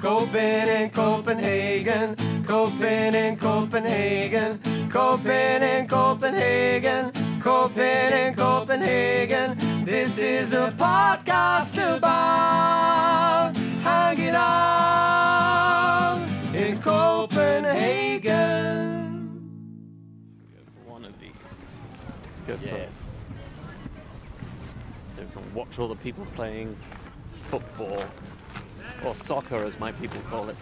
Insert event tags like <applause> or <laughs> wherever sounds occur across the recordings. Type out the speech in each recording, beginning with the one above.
Coping in Copenhagen, Coping in Copenhagen, Coping in Copenhagen, Coping in Copenhagen. This is a podcast about hanging out in Copenhagen. One of these. It's good for so we can watch all the people playing football or soccer, as my people call it.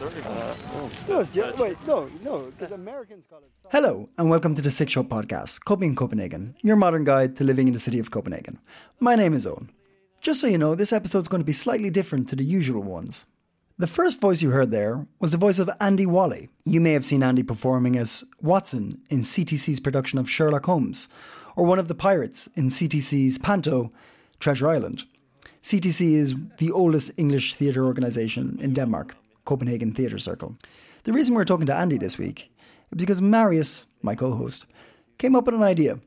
Uh, oh. No, just, wait, no, no, because Americans call it. Hello, and welcome to the Six Show podcast, Coping Copenhagen, your modern guide to living in the city of Copenhagen. My name is Owen. Just so you know, this episode's going to be slightly different to the usual ones. The first voice you heard there was the voice of Andy Whalley. You may have seen Andy performing as Watson in CTC's production of Sherlock Holmes, or one of the pirates in CTC's Panto, Treasure Island. CTC is the oldest English theatre organisation in Denmark, Copenhagen Theatre Circle. The reason we're talking to Andy this week is because Marius, my co host, came up with an idea.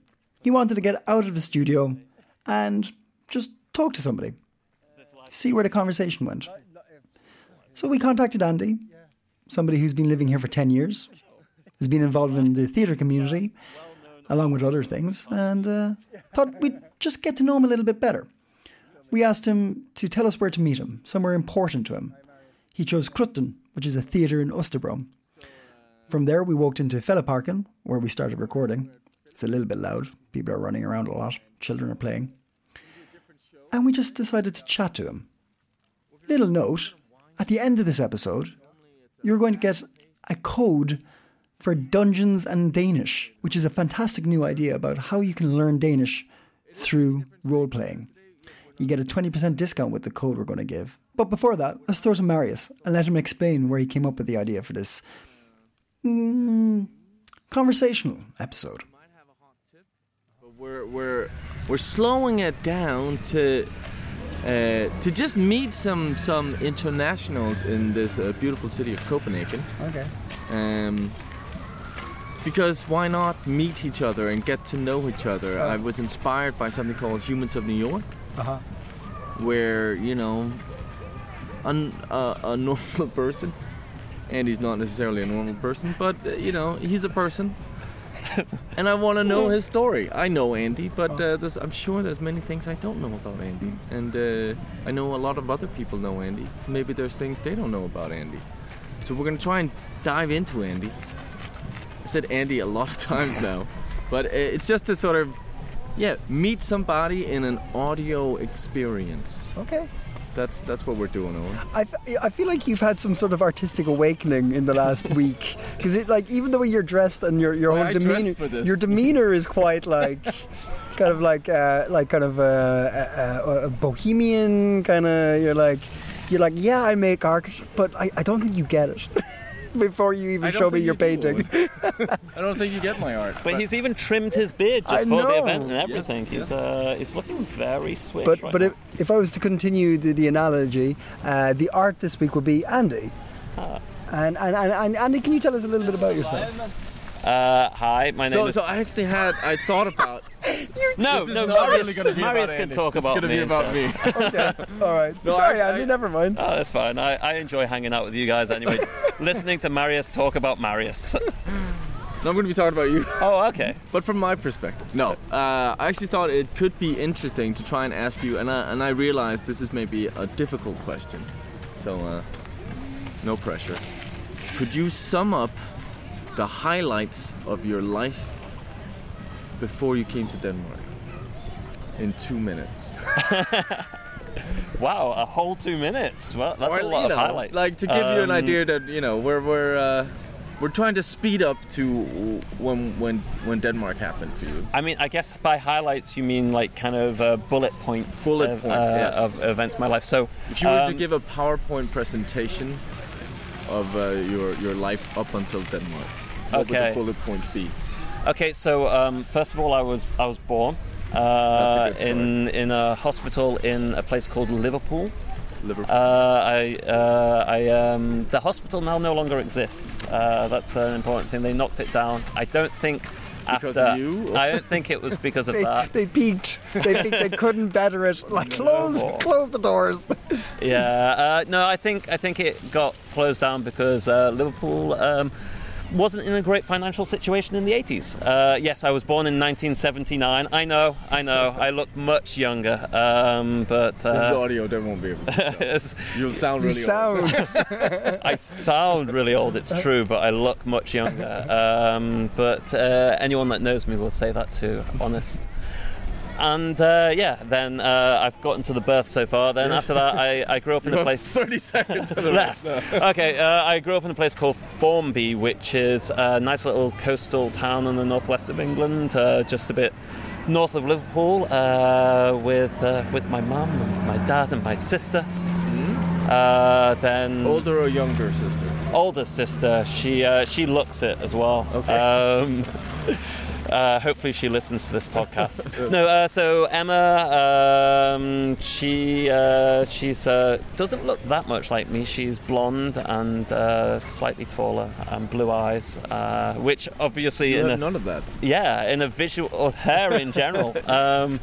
He wanted to get out of the studio and just talk to somebody, see where the conversation went. So we contacted Andy, somebody who's been living here for 10 years, has been involved in the theatre community, along with other things, and uh, thought we'd just get to know him a little bit better. We asked him to tell us where to meet him, somewhere important to him. He chose Krudttønden, which is a theatre in Osterbro. From there, we walked into Fælledparken, where we started recording. It's a little bit loud. People are running around a lot. Children are playing. And we just decided to chat to him. Little note at the end of this episode, you're going to get a code for Dungeons and Danish, which is a fantastic new idea about how you can learn Danish through role playing. You get a 20% discount with the code we're going to give. But before that, let's throw to Marius and let him explain where he came up with the idea for this mm, conversational episode. We're we're we're slowing it down to uh, to just meet some some internationals in this uh, beautiful city of Copenhagen. Okay. Um, because why not meet each other and get to know each other? I was inspired by something called Humans of New York, Uh-huh. where you know, uh, a normal <laughs> person, and he's not necessarily a normal person, but uh, you know, he's a person. <laughs> and I want to know his story. I know Andy, but uh, there's, I'm sure there's many things I don't know about Andy, and uh, I know a lot of other people know Andy. Maybe there's things they don't know about Andy. So we're gonna try and dive into Andy. I said Andy a lot of times now, but uh, it's just to sort of, yeah, meet somebody in an audio experience. Okay. That's that's what we're doing, Owen. I, f- I feel like you've had some sort of artistic awakening in the last <laughs> week because it like even the way you're dressed and your your Well, whole demeanor for this. your demeanor is quite like <laughs> kind of like uh, like kind of uh, a, a bohemian kind of you're like you're like yeah I make art but I, I don't think you get it <laughs> before you even show me think your you do, painting <laughs> I don't think you get my art. But he's even trimmed his beard just I for the event and everything. yes. He's uh, he's looking very swish but right but now. if, if I was to continue the, the analogy uh, the art this week would be Andy Ah. and, and, and, and Andy can you tell us a little bit about yourself Uh, hi, my name So, is. so I actually had I thought about <laughs> no, no, not Marius, really gonna be Marius can Andy. talk This is about gonna me. be about instead. me. <laughs> okay <laughs> all right No, sorry I- Andy I- never mind Oh, that's fine. I, I enjoy hanging out with you guys anyway. listening to Marius talk about Marius. No, I'm going to be talking about you, oh, okay. but from my perspective. No, uh, I actually thought it could be interesting to try and ask you, and I, and I realized this is maybe a difficult question, so uh, no pressure. Could you sum up the highlights of your life before you came to Denmark in two minutes? <laughs> Wow, a whole two minutes. Well, that's Or, a lot you of highlights. Like to give you an Um, idea that you know we're we're uh, we're trying to speed up to when when when Denmark happened for you. I mean, I guess by highlights you mean like kind of uh, bullet points, Bullet of, points, uh, yes. of events in my life. So, If you were to um, give a PowerPoint presentation of uh, your your life up until Denmark, what would the bullet points be? Okay, so um, first of all, I was I was born uh, in in a hospital in a place called Liverpool. Liverpool. Uh, I, uh, I, um, the hospital now no longer exists. Uh, that's an important thing. They knocked it down. I don't think Because after. of you? I don't think it was because <laughs> of They, that. they peaked. They peaked. They couldn't better it. <laughs> Like close, close the doors. Yeah, uh, no, I think I think it got closed down because uh, Liverpool um, wasn't in a great financial situation in the 80s. Uh, yes, I was born in 1979. I know, I know, I look much younger, um, but this is uh, audio. They won't be able to. see <laughs> You'll sound You really old. sound. <laughs> I sound really old. It's true, but I look much younger. Um, but uh, anyone that knows me will say that too. Honest. And uh, yeah, then uh, I've gotten to the birth so far. Then after that, I, I grew up in You a place. 30 seconds of the <laughs> left. okay, uh, I grew up in a place called Formby, which is a nice little coastal town in the northwest of England, uh, just a bit north of Liverpool, uh, with uh, with my mum, my dad, and my sister. Uh, then Older or younger sister? older sister, she uh, she looks it as well. Okay. Um, <laughs> uh, hopefully, she listens to this podcast. <laughs> no, uh, so Emma, um, she uh, she's uh, doesn't look that much like me. She's blonde and uh, slightly taller and blue eyes, uh, which obviously You in have a, none of that. yeah, in a visual or hair in general. <laughs> um,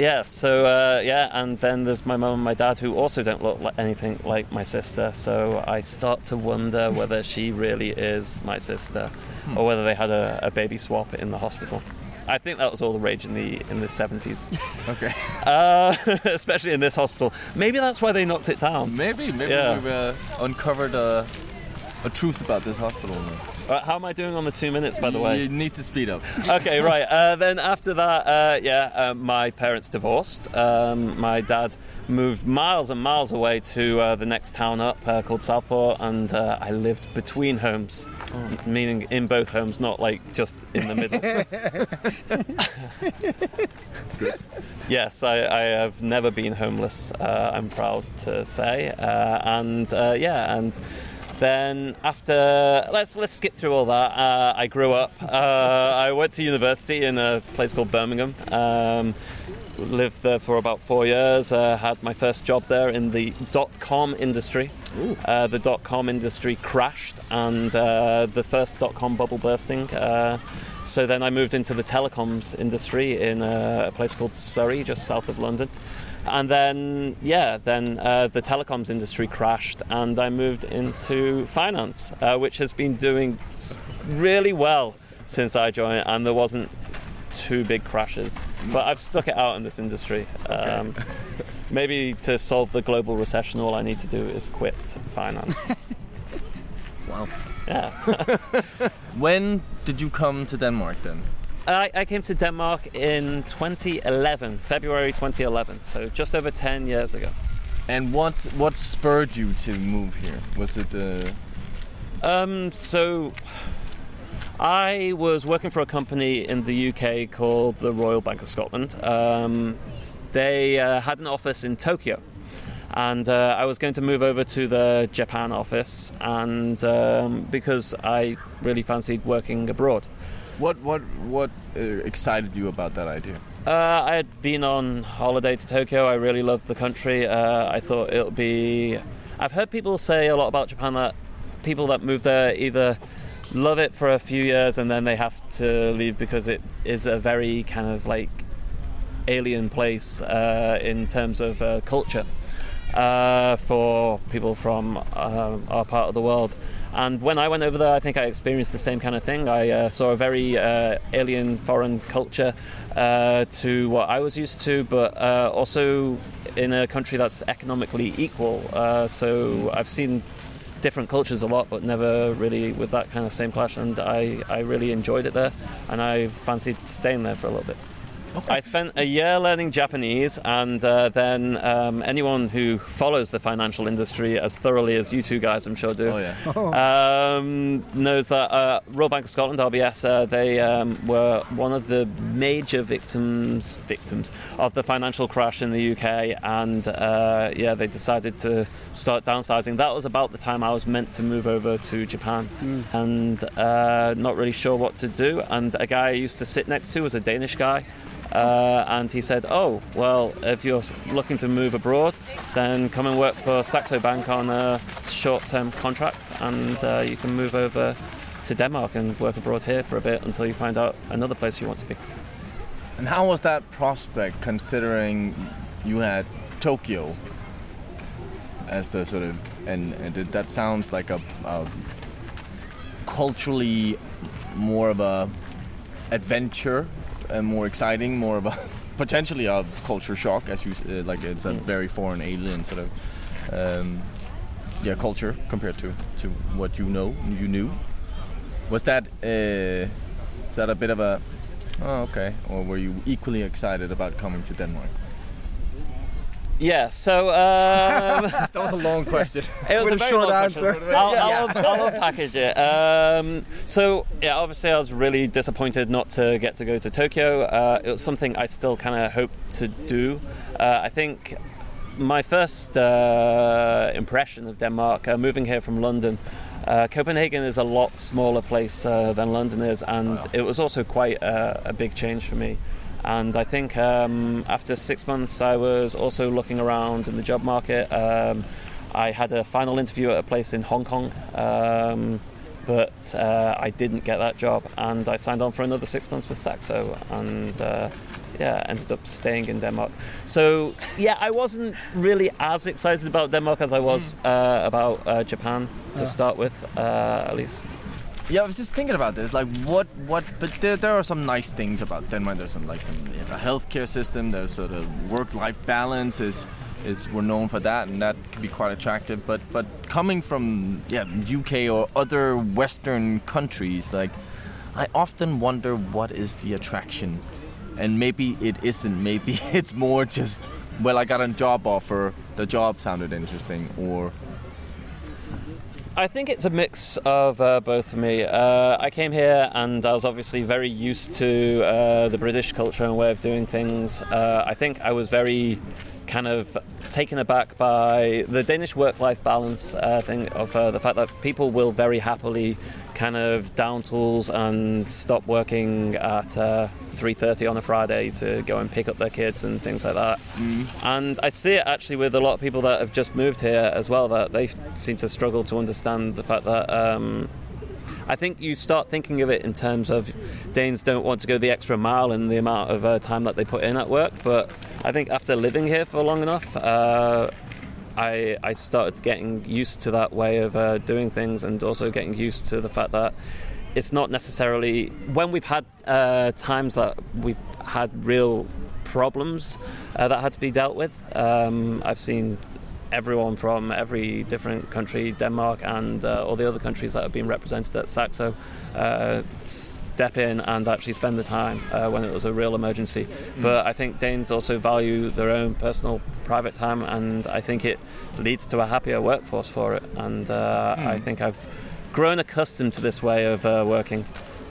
yeah, so uh, yeah, and then there's my mum and my dad who also don't look like anything like my sister. So I start to wonder whether she really is my sister, or whether they had a, a baby swap in the hospital. I think that was all the rage in the in the 70s, <laughs> Okay. uh, <laughs> especially in this hospital. Maybe that's why they knocked it down. Maybe, maybe Yeah. we've uh, uncovered a, a truth about this hospital. now. Uh, how am I doing on the two minutes, by the way? You need to speed up. <laughs> okay, right. Uh, then after that, uh, yeah, uh, my parents divorced. Um, my dad moved miles and miles away to uh, the next town up uh, called Southport, and uh, I lived between homes, meaning in both homes, not like just in the middle. <laughs> <laughs> yes, I, I have never been homeless. Uh, I'm proud to say, uh, and uh, yeah, and then after let's let's skip through all that. Uh, I grew up. Uh, I went to university in a place called Birmingham. Um, lived there for about four years. Uh, had my first job there in the dot com industry. Uh, the dot com industry crashed, and uh, the first dot com bubble bursting. Uh, so then I moved into the telecoms industry in a, a place called Surrey, just south of London. And then, yeah, then uh, the telecoms industry crashed, and I moved into finance, uh, which has been doing really well since I joined, and there wasn't two big crashes. But I've stuck it out in this industry. Um, maybe to solve the global recession, all I need to do is quit finance. <laughs> Wow. yeah. <laughs> When did you come to Denmark then? I, I came to Denmark in 2011, February 2011, so just over 10 years ago. And what what spurred you to move here? Was it uh, Um, so I was working for a company in the UK called the Royal Bank of Scotland. Um, they uh, had an office in Tokyo. And uh, I was going to move over to the Japan office, and um, because I really fancied working abroad. What what what uh, excited you about that idea? Uh, I had been on holiday to Tokyo. I really loved the country. Uh, I thought it'll be. I've heard people say a lot about Japan that people that move there either love it for a few years and then they have to leave because it is a very kind of like alien place uh, in terms of uh, culture uh, for people from um, our part of the world. And when I went over there, I think I experienced the same kind of thing. I uh, saw a very uh, alien foreign culture uh, to what I was used to, but uh, also in a country that's economically equal. Uh, so I've seen different cultures a lot, but never really with that kind of same clash. And I, I really enjoyed it there, and I fancied staying there for a little bit. I spent a year learning Japanese, and uh, then um, anyone who follows the financial industry as thoroughly as you two guys, I'm sure, do, Oh yeah. um, knows that uh, Royal Bank of Scotland (RBS) uh, they um, were one of the major victims victims of the financial crash in the UK, and uh, yeah, they decided to start downsizing. That was about the time I was meant to move over to Japan, and uh, not really sure what to do. And a guy I used to sit next to was a Danish guy. Uh, and he said, "Oh, well, if you're looking to move abroad, then come and work for Saxo Bank on a short-term contract, and uh, you can move over to Denmark and work abroad here for a bit until you find out another place you want to be." And how was that prospect, considering you had Tokyo as the sort of, and, and that sounds like a, a culturally more of a adventure and more exciting, more of a <laughs> potentially a culture shock, as you uh, like. It's a very foreign alien sort of, um, yeah, culture compared to to what you know, you knew. Was that uh, is that a bit of a Oh, okay. Or were you equally excited about coming to Denmark? Yeah. So um, <laughs> That was a long question. <laughs> It was With a, a very short long answer. question. <laughs> I'll, I'll, I'll unpackage it. Um, so yeah, obviously I was really disappointed not to get to go to Tokyo. Uh, it was something I still kind of hoped to do. Uh, I think my first uh, impression of Denmark, uh, moving here from London. Uh, Copenhagen is a lot smaller place uh, than London is, and it was also quite a, a big change for me. And I think um, after six months, I was also looking around in the job market. Um, I had a final interview at a place in Hong Kong, um, but uh, I didn't get that job, and I signed on for another six months with Saxo, and uh, yeah, ended up staying in Denmark. So yeah, I wasn't really as excited about Denmark as I was uh, about uh, Japan to start with, uh, at least. Yeah, I was just thinking about this. Like, what, what? But there, there are some nice things about Denmark. There's some like some yeah, the healthcare system. There's sort of work-life balance is is we're known for that, and that can be quite attractive. But but coming from yeah UK or other Western countries, like I often wonder what is the attraction, and maybe it isn't. Maybe <laughs> it's more just well, I got a job offer. The job sounded interesting, or I think it's a mix of uh, both for me. Uh, I came here and I was obviously very used to uh, the British culture and way of doing things. Uh, I think I was very kind of taken aback by the Danish work-life balance uh, thing of uh, the fact that people will very happily kind of down tools and stop working at uh, 3.30 on a Friday to go and pick up their kids and things like that. And I see it actually with a lot of people that have just moved here as well, that they seem to struggle to understand the fact that um, I think you start thinking of it in terms of Danes don't want to go the extra mile in the amount of uh, time that they put in at work. But I think after living here for long enough, uh, I, I started getting used to that way of uh, doing things and also getting used to the fact that it's not necessarily when we've had uh, times that we've had real problems uh, that had to be dealt with. Um, I've seen everyone from every different country, Denmark and uh, all the other countries that have been represented at Saxo, uh, step in and actually spend the time uh, when it was a real emergency. But I think Danes also value their own personal private time, and I think it leads to a happier workforce for it. And uh, I think I've grown accustomed to this way of uh, working.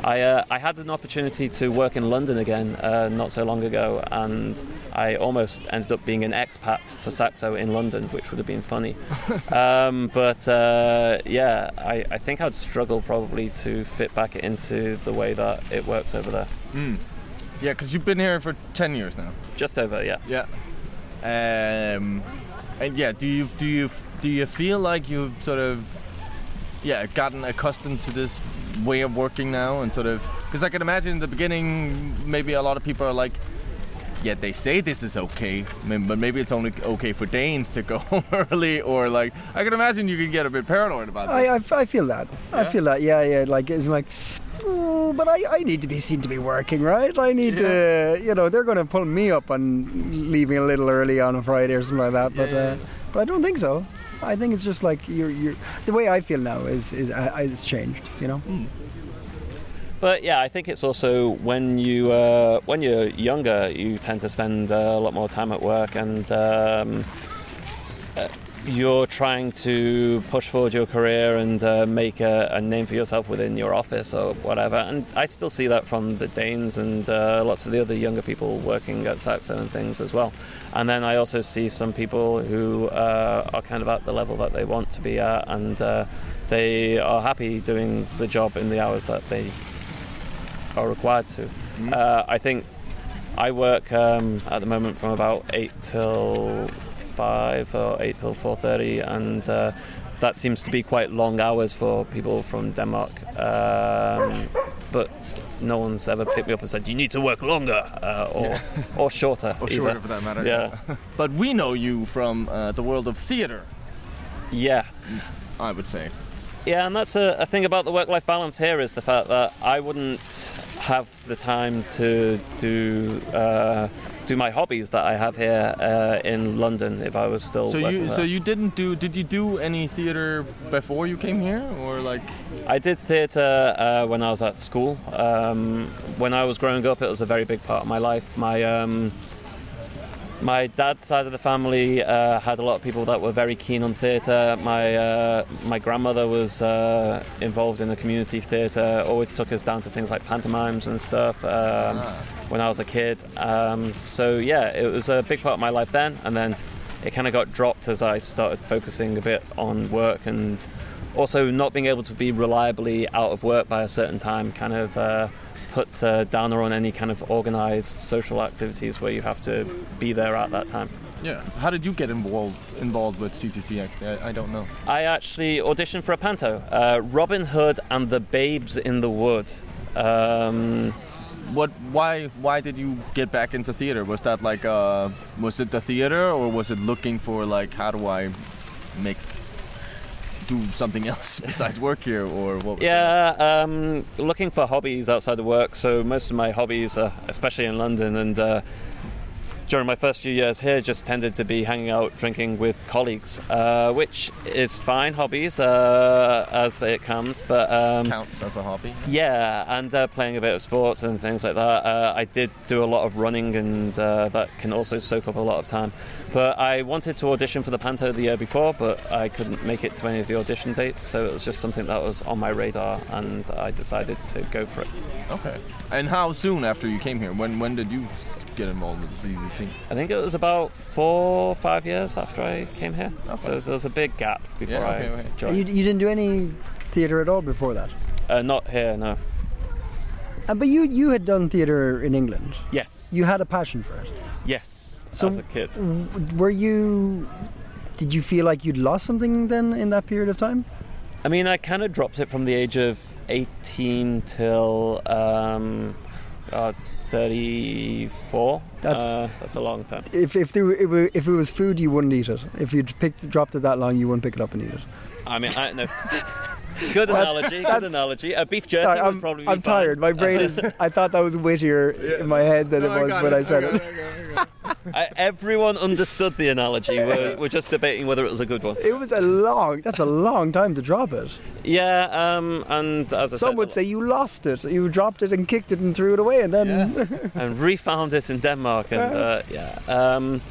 I, uh, I had an opportunity to work in London again uh, not so long ago, and I almost ended up being an expat for Saxo in London, which would have been funny. <laughs> um, but uh, yeah, I, I think I'd struggle probably to fit back into the way that it works over there. yeah, because you've been here for ten years now. Just over, yeah. Yeah. Um, and yeah, do you do you do you feel like you've sort of yeah gotten accustomed to this way of working now and sort of because I can imagine in the beginning maybe a lot of people are like yeah they say this is okay but maybe it's only okay for Danes to go home <laughs> early or like I can imagine you can get a bit paranoid about. I, I, I feel that. I feel that. Yeah, yeah. Like it's like, oh, but I, I need to be seen to be working, right? I need to, you know, they're going to pull me up on leaving a little early on a Friday or something like that. But uh, but I don't think so. I think it's just like you're, you're the way I feel now is is uh, it's changed. You know. But yeah, I think it's also when you uh, when you're younger, you tend to spend uh, a lot more time at work, and um, uh, you're trying to push forward your career and uh, make a, a, name for yourself within your office or whatever. And I still see that from the Danes and uh, lots of the other younger people working at Saxo and things as well. And then I also see some people who uh, are kind of at the level that they want to be at, and uh, they are happy doing the job in the hours that they are required to. Mm-hmm. Uh, I think I work um, at the moment from about eight till five or eight till four thirty, and uh, that seems to be quite long hours for people from Denmark. Um, but no one's ever picked me up and said you need to work longer uh, or yeah. or shorter, or shorter for that matter. Yeah, <laughs> but we know you from uh, the world of theater. Yeah, I would say. Yeah, and that's a, a thing about the work-life balance here is the fact that I wouldn't have the time to do uh, do my hobbies that I have here uh, in London if I was still. So you there. so you didn't do did you do any theater before you came here or like? I did theater uh, when I was at school. Um, when I was growing up, it was a very big part of my life. My um, my dad's side of the family uh, had a lot of people that were very keen on theatre. My uh, my grandmother was uh, involved in the community theatre. Always took us down to things like pantomimes and stuff um, ah. when I was a kid. Um, so yeah, it was a big part of my life then, and then it kind of got dropped as I started focusing a bit on work and also not being able to be reliably out of work by a certain time. Kind of uh, puts a downer on any kind of organized social activities where you have to be there at that time. Yeah. How did you get involved involved with CTCX? I, I don't know. I actually auditioned for a panto, uh, Robin Hood and the Babes in the Wood. Um, what? Why? Why did you get back into theater? Was that like, uh, was it the theater, or was it looking for like, how do I make do something else <laughs> besides work here, or what? Yeah, um, looking for hobbies outside of work. So most of my hobbies, are, especially in London, and uh, during my first few years here, just tended to be hanging out, drinking with colleagues, uh, which is fine hobbies uh, as it comes, but um, counts as a hobby. Yeah, and uh, playing a bit of sports and things like that. Uh, I did do a lot of running, and uh, that can also soak up a lot of time. But I wanted to audition for the Panto the year before, but I couldn't make it to any of the audition dates, so it was just something that was on my radar, and I decided to go for it. Okay. And how soon after you came here? When when did you get involved with the CTC? I think it was about four, five years after I came here. Okay. So there was a big gap before yeah, okay, I okay. joined. You, you, didn't do any theatre at all before that? Uh, not here, no. Uh, but you you had done theatre in England. Yes. You had a passion for it. Yes. So as a kid. Were you? Did you feel like you'd lost something then in that period of time? I mean, I kind of dropped it from the age of 18 till um, uh, 34. That's uh, that's a long time. If if there, if, if it was food, you wouldn't eat it. If you'd picked dropped it that long, you wouldn't pick it up and eat it. I mean, I no. <laughs> Good analogy. Good analogy. A beef jerky sorry, I'm, probably. I'm tired. My <laughs> brain is. I thought that was wittier yeah. in my head than no, it was I when it. I said I it. it. <laughs> I, everyone understood the analogy. We're, we're, just debating whether it was a good one. It was a long. That's a long time to drop it. Yeah, um, and as I some said, would say you lost it. You dropped it and kicked it and threw it away, and then yeah. and refound it in Denmark. And uh, yeah, um,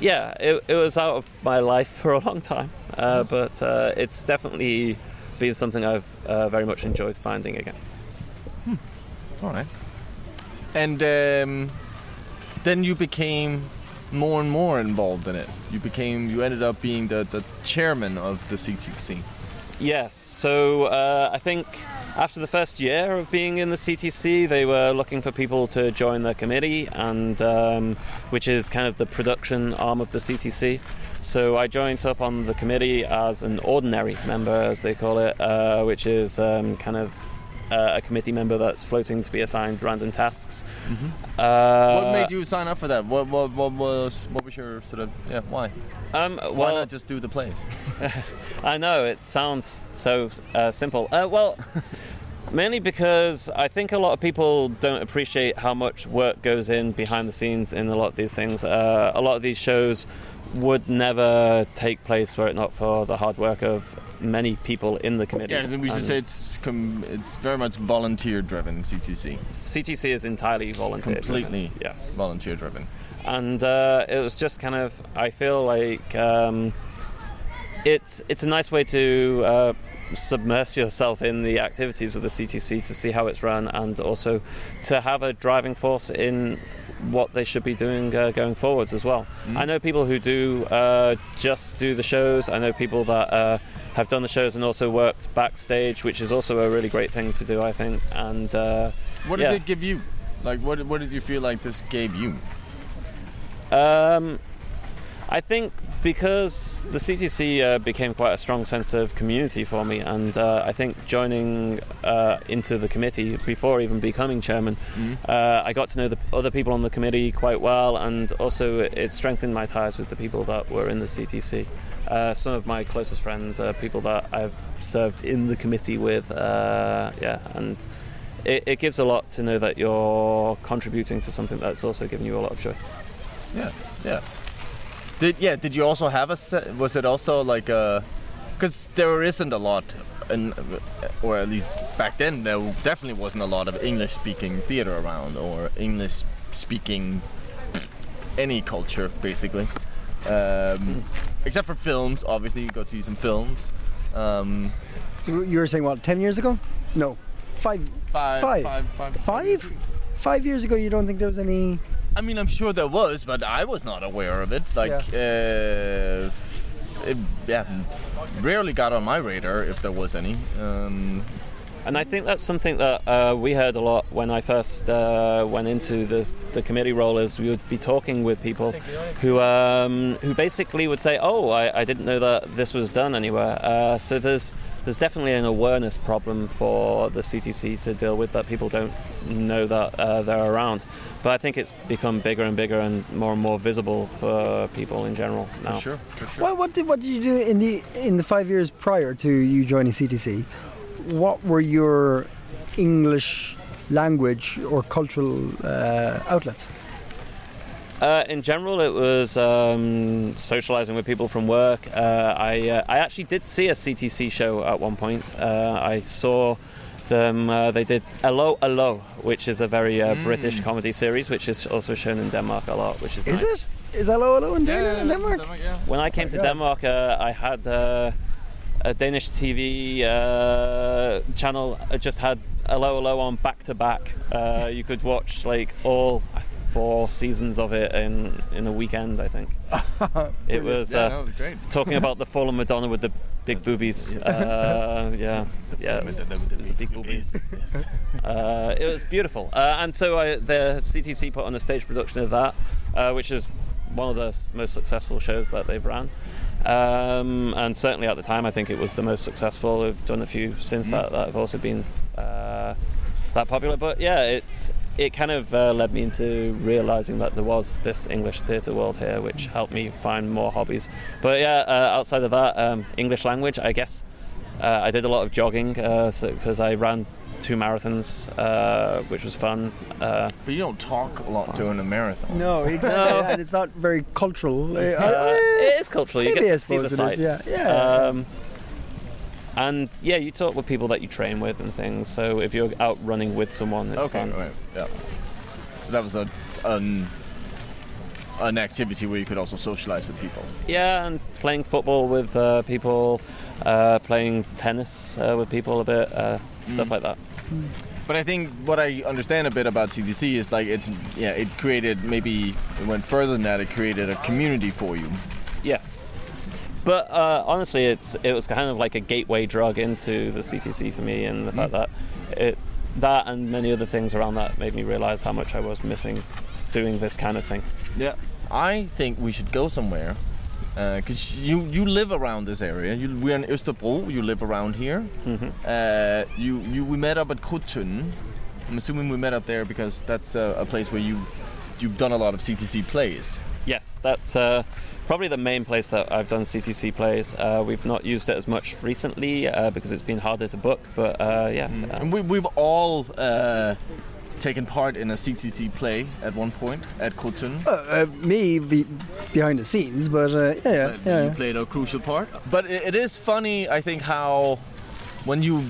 yeah, it, it, was out of my life for a long time, uh, but uh, it's definitely been something I've uh, very much enjoyed finding again. Hmm. All right, and. Um, then you became more and more involved in it. You became, you ended up being the, the chairman of the CTC. Yes. So uh, I think after the first year of being in the CTC, they were looking for people to join the committee, and um, which is kind of the production arm of the CTC. So I joined up on the committee as an ordinary member, as they call it, uh, which is um, kind of uh, a committee member that's floating to be assigned random tasks. Mm-hmm. Uh, what made you sign up for that? What, what, what was what was your sort of yeah why? Um, well, why not just do the plays? <laughs> I know it sounds so uh, simple. Uh, well. <laughs> Mainly because I think a lot of people don't appreciate how much work goes in behind the scenes in a lot of these things. Uh, a lot of these shows would never take place were it not for the hard work of many people in the committee. Yeah, we should And say it's com- it's very much volunteer driven. CTC, CTC is entirely volunteer. completely Yes. volunteer driven. and uh, it was just kind of I feel like um, it's it's a nice way to uh, submerge yourself in the activities of the CTC to see how it's run and also to have a driving force in what they should be doing uh, going forwards as well. I know people who do uh, just do the shows. I know people that uh, have done the shows and also worked backstage, which is also a really great thing to do, I think. And uh, What did Yeah. it give you? Like, what what did you feel like this gave you? Um, I think because the CTC uh, became quite a strong sense of community for me, and uh, I think joining uh, into the committee before even becoming chairman, uh, I got to know the other people on the committee quite well, and also it strengthened my ties with the people that were in the CTC. Uh, some of my closest friends are people that I've served in the committee with, uh, yeah, and it, it gives a lot to know that you're contributing to something that's also giving you a lot of joy. Yeah, yeah. Did yeah? Did you also have a set? Was it also like a? Because there isn't a lot, and or at least back then there definitely wasn't a lot of English-speaking theater around or English-speaking any culture basically, um, except for films. Obviously, you go see some films. Um, So you were saying what? Ten years ago? No, five. five, Five. five, five, Five? Five years ago, you don't think there was any? I mean, I'm sure there was, but I was not aware of it. Like, uh, it, yeah, rarely got on my radar if there was any. Um, And I think that's something that uh, we heard a lot when I first uh, went into the, the committee role. Is we would be talking with people who um, who basically would say, "Oh, I, I didn't know that this was done anywhere." Uh, so there's there's definitely an awareness problem for the CTC to deal with that people don't know that uh, they're around. But I think it's become bigger and bigger and more and more visible for people in general now. for sure, for sure. What, what did what did you do in the in the five years prior to you joining CTC? What were your English language or cultural uh, outlets? Uh, in general, it was um, socializing with people from work. Uh, I uh, I actually did see a CTC show at one point. Uh, I saw them. Uh, they did 'Allo 'Allo, which is a very uh, British comedy series, which is also shown in Denmark a lot. Which is Is nice. it? Is 'Allo 'Allo in, Dan- in Denmark? yeah. When I came to God. Denmark, uh, I had uh, a Danish TV uh, channel. Just had 'Allo 'Allo on back to back. Uh, You could watch like all four seasons of it in in a weekend. I think <laughs> it was. Yeah, uh, no, great. talking about the fallen Madonna with the big boobies. Uh, yeah, yeah, it was, it was big boobies. <laughs> Uh, it was beautiful, uh, and so I, the CTC put on a stage production of that, uh, which is one of the most successful shows that they've ran. Um, and certainly at the time, I think it was the most successful. We've done a few since that that have also been uh, that popular. But yeah, it's it kind of uh, led me into realizing that there was this English theatre world here, which helped me find more hobbies. But yeah, uh, outside of that, um, English language, I guess. Uh, I did a lot of jogging because I ran two marathons, uh, which was fun. Uh, But you don't talk a lot during a marathon. No, <laughs> exactly. No. and it's not very cultural. <laughs> Uh, uh, it is cultural. You maybe get to see the suppose it is, sights. yeah, yeah. Um, and yeah, you talk with people that you train with and things. So if you're out running with someone, it's okay, fun. right, yeah. So that was a an an activity where you could also socialize with people. Yeah, and playing football with uh, people, uh, playing tennis uh, with people a bit, uh, stuff like that. But I think what I understand a bit about CTC is like it's yeah it created maybe it went further than that. It created a community for you. Yes. But uh, honestly, it's it was kind of like a gateway drug into the CTC for me, and the fact that it that and many other things around that made me realize how much I was missing doing this kind of thing. Yeah, I think we should go somewhere because you you live around this area. You, we're in Österbro. You live around here. Uh, you you we met up at Krudttønden. I'm assuming we met up there because that's a, a place where you you've done a lot of CTC plays. Yes, that's uh, probably the main place that I've done CTC plays. Uh, we've not used it as much recently uh, because it's been harder to book, but uh, yeah. uh, And we, we've all uh, taken part in a CTC play at one point at Krudttønden. Uh, uh, me be, behind the scenes, but uh, yeah, yeah, yeah. You played a crucial part. But it, it is funny, I think, how when you.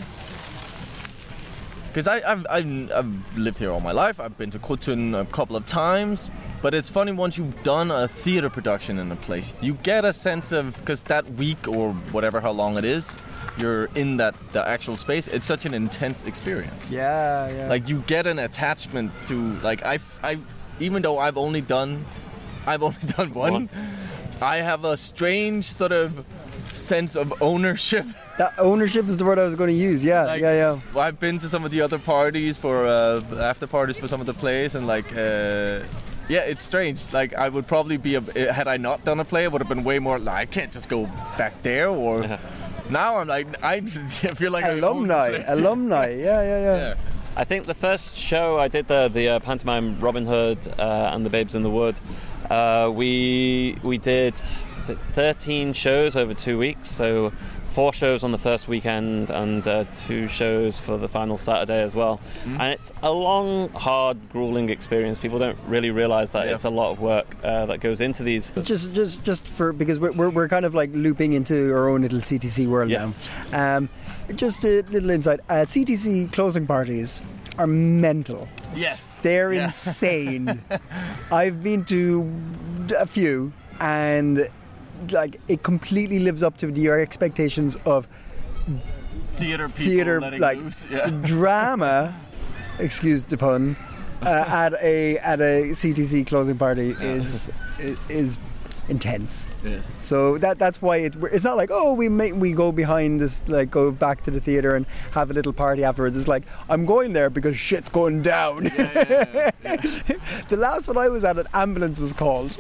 Because I've, I've, I've lived here all my life, I've been to Krudttønden a couple of times, but it's funny once you've done a theater production in a place, you get a sense of. Because that week or whatever, how long it is, you're in that the actual space, it's such an intense experience. yeah, yeah. Like you get an attachment to like I I even though I've only done I've <laughs> only done one, One. I have a strange sort of sense of ownership. <laughs> that ownership is the word I was going to use. Yeah, Like, yeah, yeah. I've been to some of the other parties for uh, after parties for some of the plays and like uh, yeah, it's strange. Like I would probably be a, had I not done a play, it would have been way more. Like, I can't just go back there. Or <laughs> now I'm like I <laughs> feel like I own the Alumni, alumni. Yeah, yeah, yeah. Yeah. I think the first show I did the the uh, pantomime Robin Hood uh, and the Babes in the Wood. Uh, we we did was it 13 shows over two weeks, so four shows on the first weekend and uh, two shows for the final Saturday as well. And it's a long, hard, grueling experience. People don't really realise that Yeah. it's a lot of work uh, that goes into these. Just, just, just for because we're, we're, we're kind of like looping into our own little CTC world Yes. now. Um, just a little insight. Uh, CTC closing parties are mental. Yes. They're Yeah. insane. <laughs> I've been to a few, and like it completely lives up to your expectations of Theater people theater, like Yeah. <laughs> drama. Excuse the pun. Uh, <laughs> at a at a CTC closing party is is intense. yes. So that that's why it's it's not like oh we make we go behind this like go back to the theater and have a little party afterwards. It's like I'm going there because shit's going down. <laughs> the last one I was at, an ambulance was called.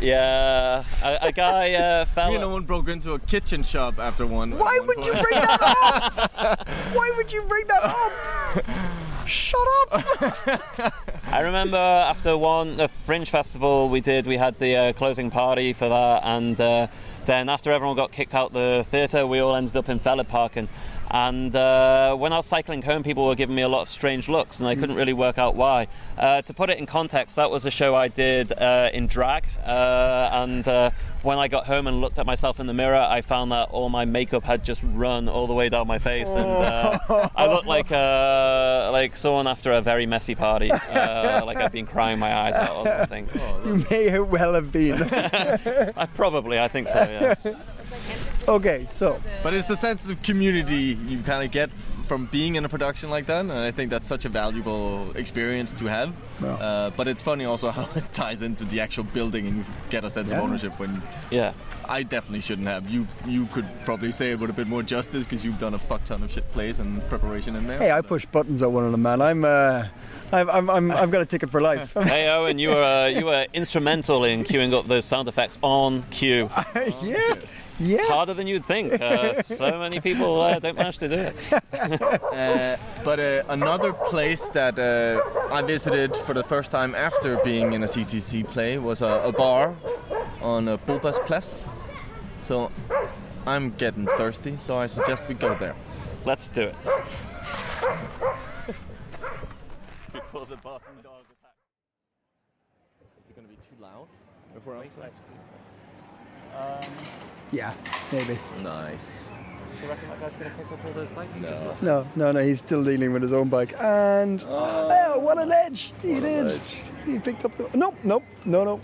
Yeah, a, a guy uh, <laughs> fell. Me no one broke into a kitchen shop after one. Why one would you bring that up? <laughs> Why would you bring that up? Shut up! <laughs> I remember after one a Fringe festival we did, we had the uh, closing party for that, and uh, then after everyone got kicked out the theatre, we all ended up in Fælledparken. And, and uh, when I was cycling home, people were giving me a lot of strange looks, and I couldn't really work out why. Uh, to put it in context, that was a show I did uh, in drag, uh, and uh, when I got home and looked at myself in the mirror, I found that all my makeup had just run all the way down my face, and uh, I looked <laughs> like uh, like someone after a very messy party, uh, like I'd been crying my eyes out or something. <laughs> You may well have been. <laughs> I probably, I think so. Yes. Okay, so But it's the sense of community you kind of get from being in a production like that, and I think that's such a valuable experience to have. Yeah. Uh, but it's funny also <laughs> how it ties into the actual building, and you get a sense Yeah. of ownership. When Yeah. I definitely shouldn't have. You you could probably say it with a bit more justice because you've done a fuck ton of shit plays and preparation in there. hey, I push buttons at one of them, man. I'm uh, I'm, I'm, I'm I've got a ticket for life. <laughs> Hey Owen, you were uh, you were instrumental in queuing up those sound effects on cue. <laughs> yeah, It's harder than you'd think. Uh, so <laughs> many people uh, don't manage to do it. <laughs> Uh, but uh, another place that uh, I visited for the first time after being in a CTC play was a, a bar on uh, Bopas Place. So I'm getting thirsty, so I suggest we go there. Let's do it. <laughs> Before the barking dog attacks. Is it going to be too loud if we're outside? Yeah, maybe. Nice. Do you reckon that guy's going to pick up all those plates? No. No, no, no. He's still dealing with his own bike. And oh, what an edge! He did. He picked up the. Nope, nope, no, no.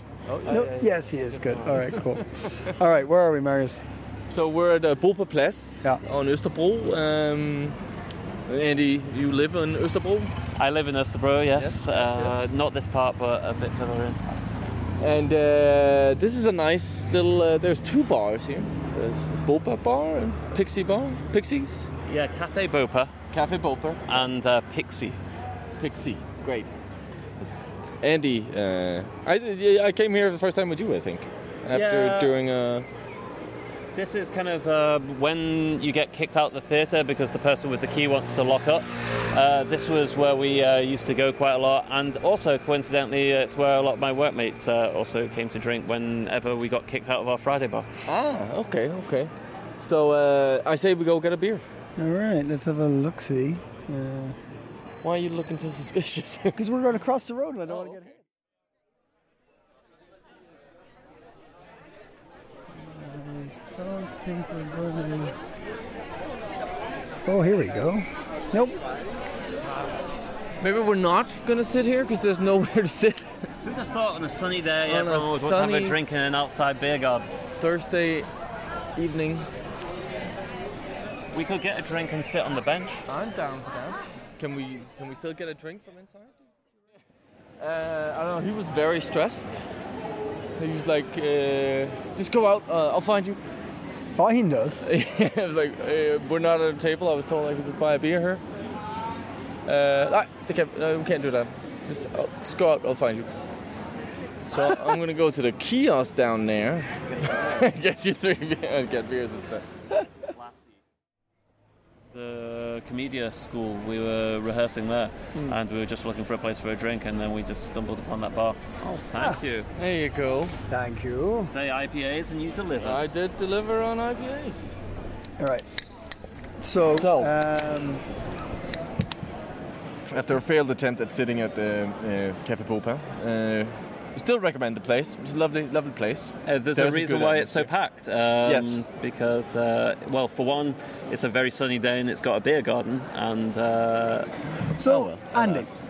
no. Yes, he is good. All right, cool. All right, where are we, Marius? So we're at uh, Bopa Place Yeah. on Österbro. Um, Andy, you live on Österbro? I live in Österbro, yes. Yes, yes, uh, Not this part, but a bit further in. And uh, this is a nice little. Uh, there's two bars here. There's Bopa Bar and Pixie Bar. Pixies. Yeah, Cafe Bopa Cafe Bopa. and uh, Pixie. Pixie. Great. It's- Andy, uh, I I came here the first time with you, I think. After Yeah. during uh, This is kind of uh, when you get kicked out of the theatre because the person with the key wants to lock up. Uh, this was where we uh, used to go quite a lot, and also coincidentally, it's where a lot of my workmates uh, also came to drink whenever we got kicked out of our Friday bar. ah okay okay. So uh, I say we go get a beer. All right, let's have a look. See. Uh, Why are you looking so suspicious? <laughs> Because we're going to cross the road and I don't want to get hit. Don't think we're going to. Oh, here we go. Nope. Maybe we're not gonna sit here because there's nowhere to sit. Who'd have thought on a sunny day On a everyone would want to have a drink in an outside beer garden? Thursday evening. We could get a drink and sit on the bench. I'm down for that. Can we can we still get a drink from inside? Uh, I don't know. He was very stressed. He was like, uh, "Just go out. Uh, I'll find you." Find us. <laughs> I was like, uh, "We're not at a table. I was told I could just buy a beer here." Uh, ah, can't, uh, we can't do that. Just, uh, just go out. I'll find you. So I'm gonna go to the kiosk down there. <laughs> get you three beers. Get beers instead. The Comedia school, we were rehearsing there, Hmm. and we were just looking for a place for a drink, and then we just stumbled upon that bar. Oh, thank you. There you go. Thank you. Say IPAs and you deliver. I did deliver on IPAs. All right. So, So. um, After a failed attempt at sitting at the uh, Cafe Bopa, uh, we still recommend the place. It's a lovely, lovely place. Uh, there's, There's a a reason good why it's so packed. Um, Yes. Because, uh, well, for one, it's a very sunny day and it's got a beer garden, and uh, so Oh, well, Andy, that's-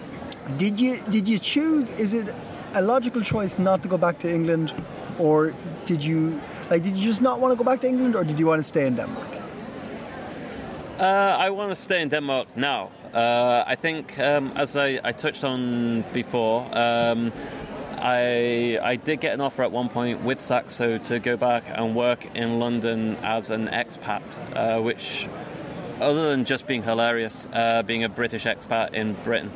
did you did you choose? Is it a logical choice not to go back to England, or did you like did you just not want to go back to England, or did you want to stay in Denmark? Uh, I want to stay in Denmark now. Uh, I think, um, as I, I touched on before, um, I I did get an offer at one point with Saxo to go back and work in London as an expat, uh, which, other than just being hilarious, uh, being a British expat in Britain,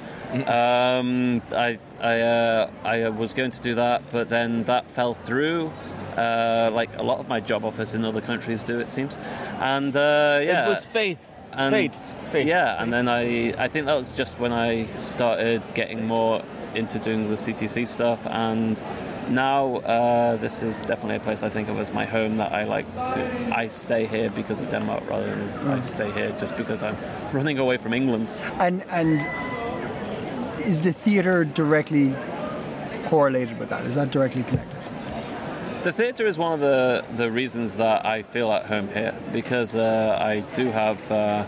um, I I, uh, I was going to do that, but then that fell through. Uh, like a lot of my job offers in other countries do, it seems, and uh, yeah, It was faith. and Fate. Fate. Yeah, and then I I think that was just when I started getting more into doing the CTC stuff, and now uh, this is definitely a place I think of as my home that I like to. I stay here because of Denmark rather than I stay here just because I'm running away from England. And and is the theatre directly correlated with that? Is that directly connected? The theatre is one of the, the reasons that I feel at home here because uh, I do have uh,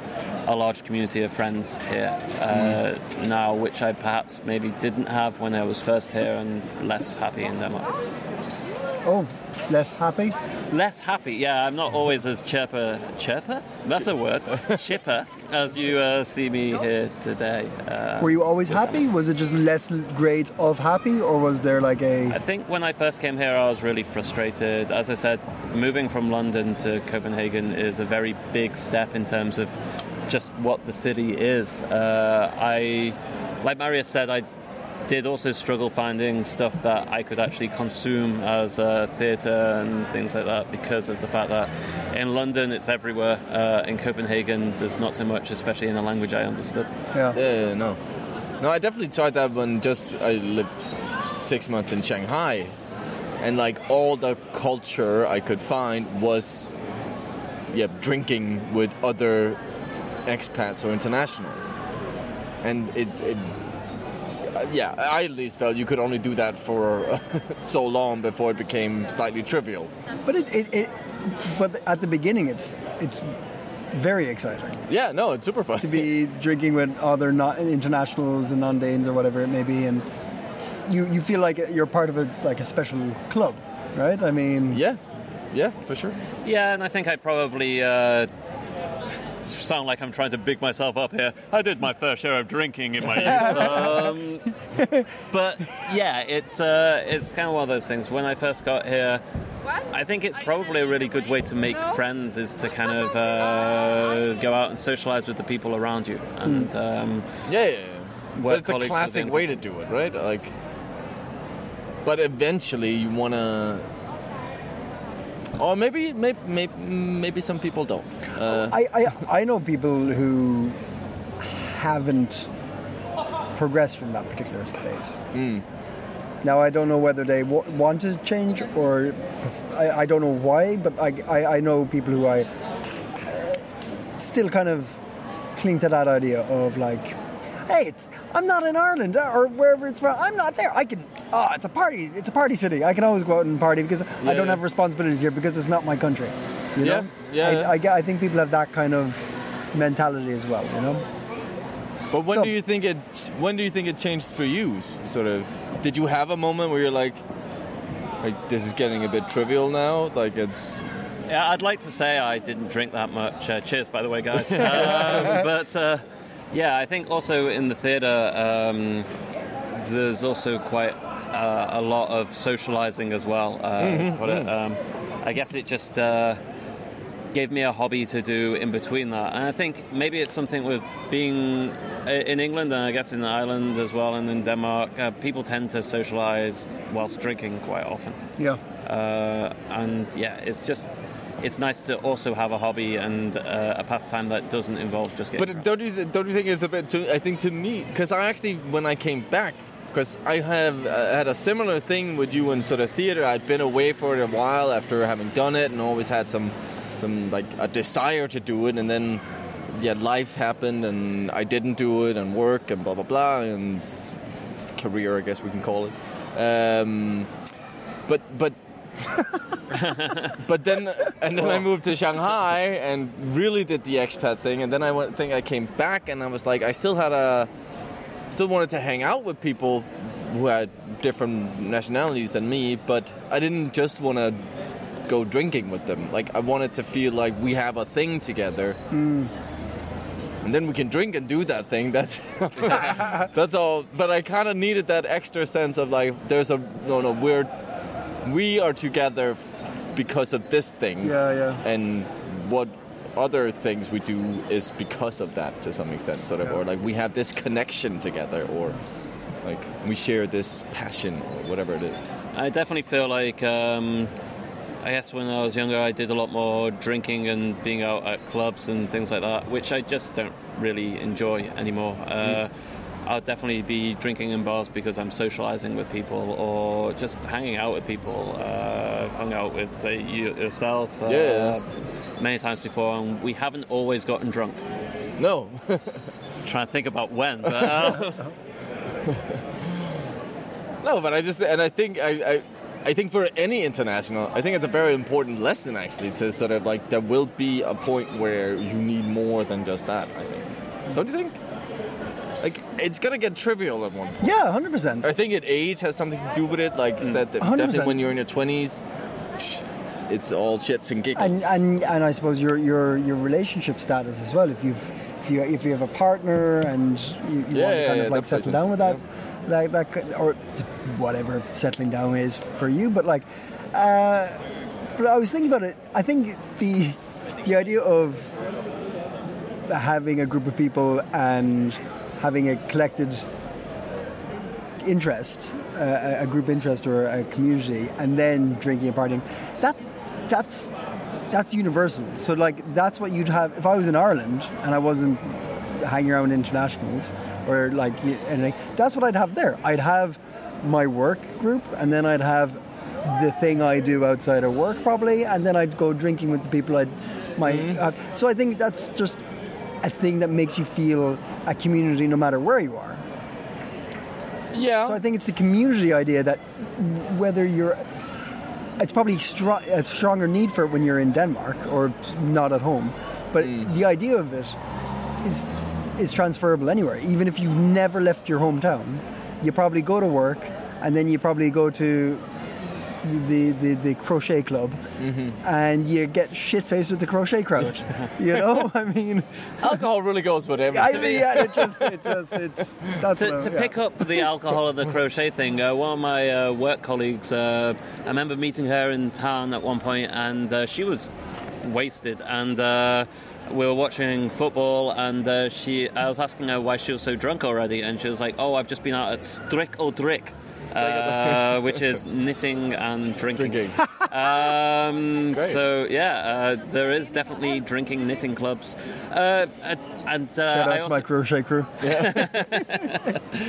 a large community of friends here uh, now, which I perhaps maybe didn't have when I was first here and less happy in Denmark. Oh, less happy. Less happy, yeah. I'm not always as chirper. Chirper? That's a word. Chipper, <laughs> as you uh, see me here today. Uh, Were you always happy? Was it just less grades of happy, or was there like a. I think when I first came here, I was really frustrated. As I said, moving from London to Copenhagen is a very big step in terms of just what the city is. Uh, I, like Maria said, I did also struggle finding stuff that I could actually consume as a theatre and things like that because of the fact that in London it's everywhere. Uh, in Copenhagen, there's not so much, especially in a language I understood. Yeah. Yeah. no. No, I definitely tried that when just I lived six months in Shanghai. And like all the culture I could find was yeah, drinking with other expats or internationals. And it, it uh, yeah, I at least felt you could only do that for <laughs> so long before it became slightly trivial. But it, it, it but at the beginning, it's it's very exciting Yeah, no, it's super fun. to be <laughs> drinking with other not internationals and non-Danes or whatever it may be, and you you feel like you're part of a like a special club, right? I mean, yeah, yeah, for sure. Yeah, and I think I probably uh, sound like I'm trying to big myself up here. I did my fair share of drinking in my youth. <laughs> Um, but yeah, it's uh, it's kind of one of those things. When I first got here, I think it's probably a really good way to make friends is to kind of <laughs> uh, go out and socialize with the people around you. And um, Yeah, yeah, yeah. But it's a classic way to do it, right? Like, but eventually you wanna, or maybe, maybe, maybe, maybe some people don't. Uh, I, I I know people who haven't progressed from that particular space. Now I don't know whether they w- want to change or pref- I, I don't know why, but I, I, I know people who I uh, still kind of cling to that idea of like hey, it's I'm not in Ireland or wherever it's from. I'm not there. I can. Oh, it's a party. It's a party city. I can always go out and party because I don't yeah. have responsibilities here because it's not my country. You Yeah, know? yeah, I, yeah. I, get- I think people have that kind of mentality as well. You know. But when So- do you think it? When do you think it changed for you? Sort of. Did you have a moment where you're like, like this is getting a bit trivial now? Like it's. Yeah, I'd like to say I didn't drink that much. Uh, cheers, by the way, guys. <laughs> um, but uh, yeah, I think also in the theatre, um, there's also quite uh, a lot of socialising as well. Uh, to put it. Um, I guess it just uh, gave me a hobby to do in between that, and I think maybe it's something with being in England and I guess in Ireland as well, and in Denmark. Uh, people tend to socialise whilst drinking quite often Yeah. uh, and yeah, it's just it's nice to also have a hobby and uh, a pastime that doesn't involve just getting. But don't you th- don't you think it's a bit too? I think to me, because I actually when I came back, because I have uh, had a similar thing with you in sort of theater. I'd been away for a while after having done it, and always had some some like a desire to do it, and then yeah, life happened, and I didn't do it, and work, and blah blah blah, and career, I guess we can call it. Um, but but <laughs> but then and then I moved to Shanghai and really did the expat thing and then I went, think I came back and I was like I still had a still wanted to hang out with people who had different nationalities than me but I didn't just want to go drinking with them. Like I wanted to feel like we have a thing together. Hmm. And then we can drink and do that thing. That's <laughs> that's all. But I kind of needed that extra sense of like there's a no no we're we are together because of this thing. Yeah. Yeah. and what other things we do is because of that to some extent sort of or like we have this connection together or like we share this passion or whatever it is. I definitely feel like um, I guess when I was younger, I did a lot more drinking and being out at clubs and things like that, which I just don't really enjoy anymore. Uh, I'll definitely be drinking in bars because I'm socializing with people or just hanging out with people. Uh, I've hung out with, say, you yourself uh, Yeah. many times before, and we haven't always gotten drunk. no <laughs> trying to think about when, but uh, <laughs> no but i just and i think I, I I think for any international, I think it's a very important lesson actually to sort of like there will be a point where you need more than just that. I think, don't you think? Like it's gonna get trivial at one point. Yeah. Hundred percent. I think at age has something to do with it. Like you said, that 100%. definitely when you're in your twenties, it's all shits and giggles. and, and and I suppose your your your relationship status as well. If you've if you if you have a partner and you, you Yeah, want to yeah, kind yeah, of like settle down with that, that that or whatever settling down is for you. But like, uh, but I was thinking about it. I think the the idea of having a group of people and having a collected interest, uh, a- group interest or a community, and then drinking and partying, that that's that's universal. So like that's what you'd have if I was in Ireland and I wasn't hanging around internationals or like anything. That's what I'd have there. I'd have my work group, and then I'd have the thing I do outside of work probably, and then I'd go drinking with the people I'd my. Uh, so I think that's just a thing that makes you feel a community no matter where you are. yeah, So I think it's the community idea that whether you're, it's probably a stronger need for it when you're in Denmark or not at home, but hmm. the idea of it is is transferable anywhere. Even if you've never left your hometown, you probably go to work and then you probably go to the the, the crochet club and you get shit faced with the crochet crowd. <laughs> you know, I mean, alcohol really goes with everything. I mean, yeah, it just it just it's that's to, I- to yeah. pick up the alcohol of the crochet thing, uh, one of my uh, work colleagues, uh, I remember meeting her in town at one point, and uh, she was wasted, and uh, we were watching football, and uh, she, I was asking her why she was so drunk already, and she was like, "Oh, I've just been out at Strick or Drick." Uh, which is knitting and drinking. Drinking. <laughs> Um, so yeah, uh, there is definitely drinking knitting clubs, uh, and and, uh, Shout I out to my crochet crew. <laughs>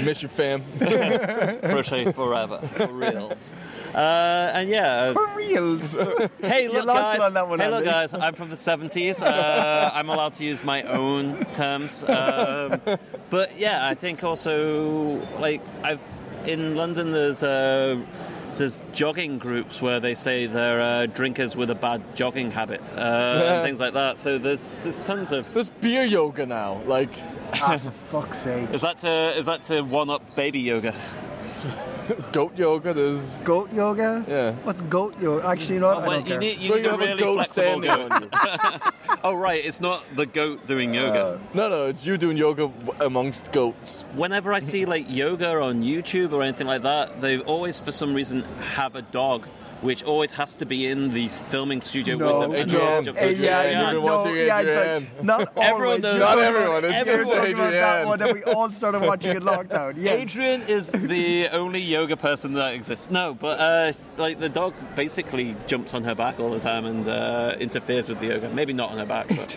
Miss your fam. <laughs> crochet forever for reals. Uh, and yeah, For reals. Hey, look, lost guys. on that one, hey, look, guys. I'm from the 70s. Uh, I'm allowed to use my own terms. Um, but yeah, I think also like I've in London. There's uh, there's jogging groups where they say they're uh, drinkers with a bad jogging habit uh, and things like that. So there's there's tons of. There's beer yoga now. Like, ah, for fuck's sake. Is that to is that to one up baby yoga? <laughs> <laughs> goat yoga. There's Goat yoga? Yeah. What's goat yoga? Actually, you know what? I don't you care. need, you So need you a have a really goat standing goat. on you. <laughs> Oh right, it's not the goat doing yoga. Uh, no, no, it's you doing yoga amongst goats. whenever I see like yoga on YouTube or anything like that, they always, for some reason, have a dog. Which always has to be in the filming studio No, with them. and Adrian. always jump Eh, yeah, yeah, You've been no, watching yeah, it's like, not <laughs> Everyone knows- Not everyone, it's you're just talking about that one that we all started watching in lockdown. Yes. Adrian is the only yoga person that exists. No, but uh, like the dog basically jumps on her back all the time and uh, interferes with the yoga. Maybe not on her back, but <laughs>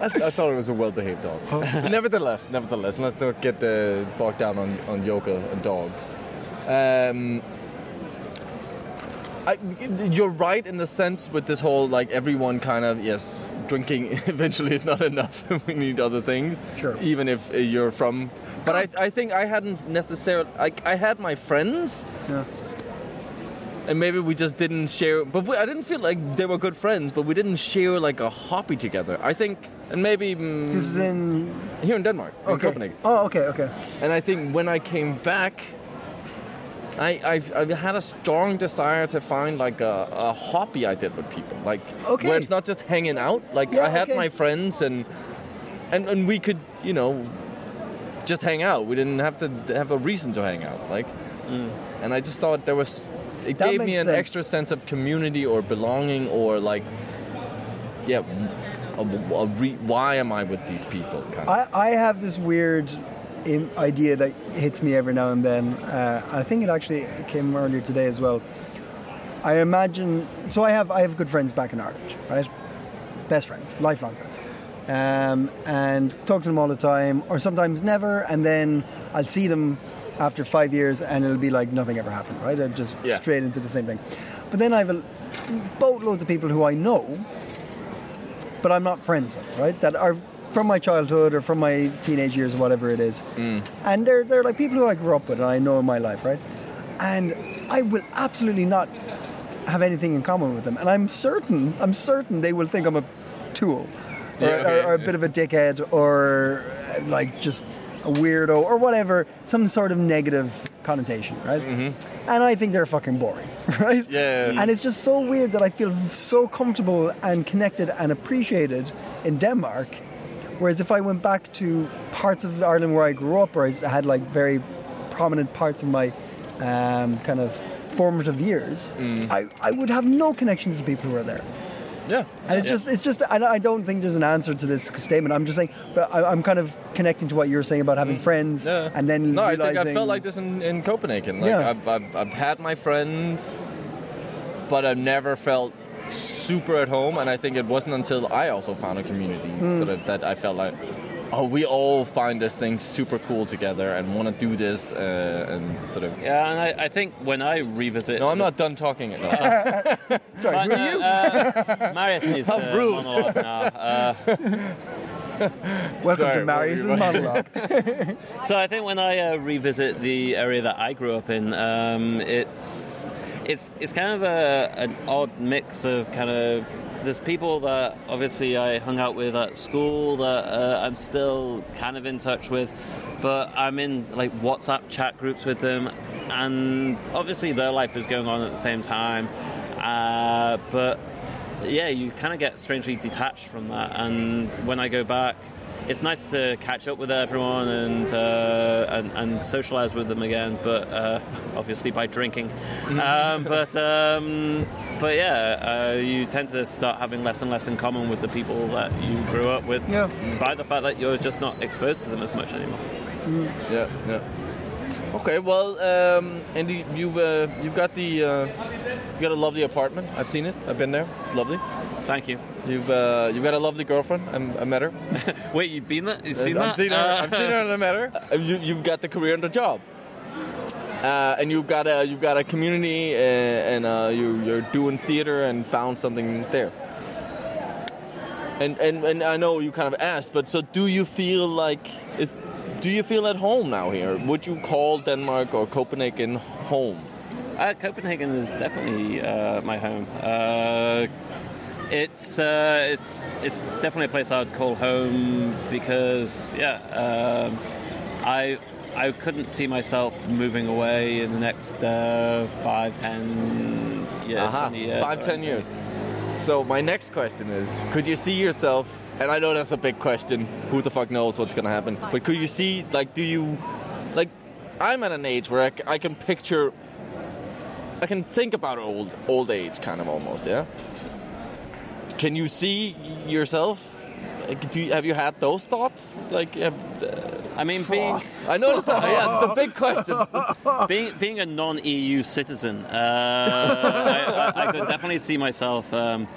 I, I thought it was a well-behaved dog. nevertheless, nevertheless, let's not get uh, bogged down on, on yoga and dogs. Um, I, you're right in the sense with this whole like everyone kind of yes, drinking <laughs> eventually is not enough. <laughs> we need other things. Sure. Even if uh, you're from, but I, I think I hadn't necessarily. I, I had my friends. Yeah. And maybe we just didn't share, but we, I didn't feel like they were good friends. But we didn't share like a hobby together. I think, and maybe mm, This is in. here in Denmark, in Okay. Copenhagen. Oh, okay, okay. And I think when I came back, I I've, I've had a strong desire to find like a, a hobby I did with people, like Okay. where it's not just hanging out. Like Yeah, I had okay. my friends and and and we could you know just hang out. We didn't have to have a reason to hang out. Like, mm. and I just thought there was. It That gave me an sense. extra sense of community or belonging or like, yeah, a, a re, why am I with these people? Kind of. I, I have this weird idea that hits me every now and then. Uh, I think it actually came earlier today as well. I imagine. So I have I have good friends back in Ireland, right? Best friends, lifelong friends, um, and talk to them all the time, or sometimes never. And then I'll see them after five years, and it'll be like nothing ever happened, right? I'm just Yeah. straight into the same thing. But then I have a, boatloads of people who I know but I'm not friends with, right? That are from my childhood or from my teenage years or whatever it is. Mm. And they're, they're like people who I grew up with and I know in my life, right? And I will absolutely not have anything in common with them. And I'm certain, I'm certain they will think I'm a tool or, Yeah, okay, or, or a bit of a dickhead or like just a weirdo or whatever, some sort of negative connotation, right? Mm-hmm. And I think they're fucking boring, <laughs> right? Yeah. And it's just so weird that I feel so comfortable and connected and appreciated in Denmark. Whereas if I went back to parts of Ireland where I grew up, or I had like very prominent parts of my um, kind of formative years, I, I would have no connection to the people who are there. yeah. And it's just, it's just, and I don't think there's an answer to this statement. I'm just saying, but I, I'm kind of connecting to what you were saying about having friends, Yeah. and then no, I think I felt like this in, in Copenhagen. Like Yeah. I've, I've, I've had my friends, but I've never felt super at home. And I think it wasn't until I also found a community Hmm. sort of that I felt like, oh, we all find this thing super cool together and want to do this uh, and sort of. yeah. And I, I think when I revisit, No, I'm not done talking. No. <laughs> Sorry, But, who are you? uh, uh, Marius needs How to rude. monologue now. Uh, Welcome sorry, to Marius's what were monologue. <laughs> <laughs> So I think when I uh, revisit the area that I grew up in, um, it's it's it's kind of a, an odd mix of kind of there's people that obviously I hung out with at school that uh, I'm still kind of in touch with, but I'm in like WhatsApp chat groups with them, and obviously their life is going on at the same time, uh, but yeah, you kind of get strangely detached from that. And when I go back, it's nice to catch up with everyone and uh, and, and socialize with them again. But uh, obviously by drinking. um, but um, but yeah, uh, you tend to start having less and less in common with the people that you grew up with. Yeah. By the fact that you're just not exposed to them as much anymore. yeah, yeah. Okay, well, um, Andy, you've uh, you've got the uh, you got a lovely apartment. I've seen it. I've been there. It's lovely. Thank you. You've uh, you've got a lovely girlfriend. I'm, I met her. <laughs> Wait, you've been there? You've seen I've that? seen her. Uh, I've seen her and I met her. <laughs> You, you've got the career and the job. Uh, and you've got a you've got a community, uh, and uh, you you're doing theater and found something there. And, and and I know you kind of asked, but so do you feel like is do you feel at home now here? Would you call Denmark or Copenhagen home? Uh, Copenhagen is definitely uh, my home. Uh, it's uh, it's it's definitely a place I'd call home because yeah, um, I I couldn't see myself moving away in the next uh, five, ten, yeah, twenty years. five ten years. So my next question is: Could you see yourself? And I know that's a big question. Who the fuck knows what's gonna happen? But could you see, like, do you, like, I'm at an age where I, c- I can picture, I can think about old old age, kind of almost. Yeah. Can you see yourself? Like, you, have you had those thoughts? Like, have, uh, I mean, being <laughs> I know it's a, yeah, it's a big question. <laughs> being being a non-EU citizen, uh, I, I, I could definitely see myself um,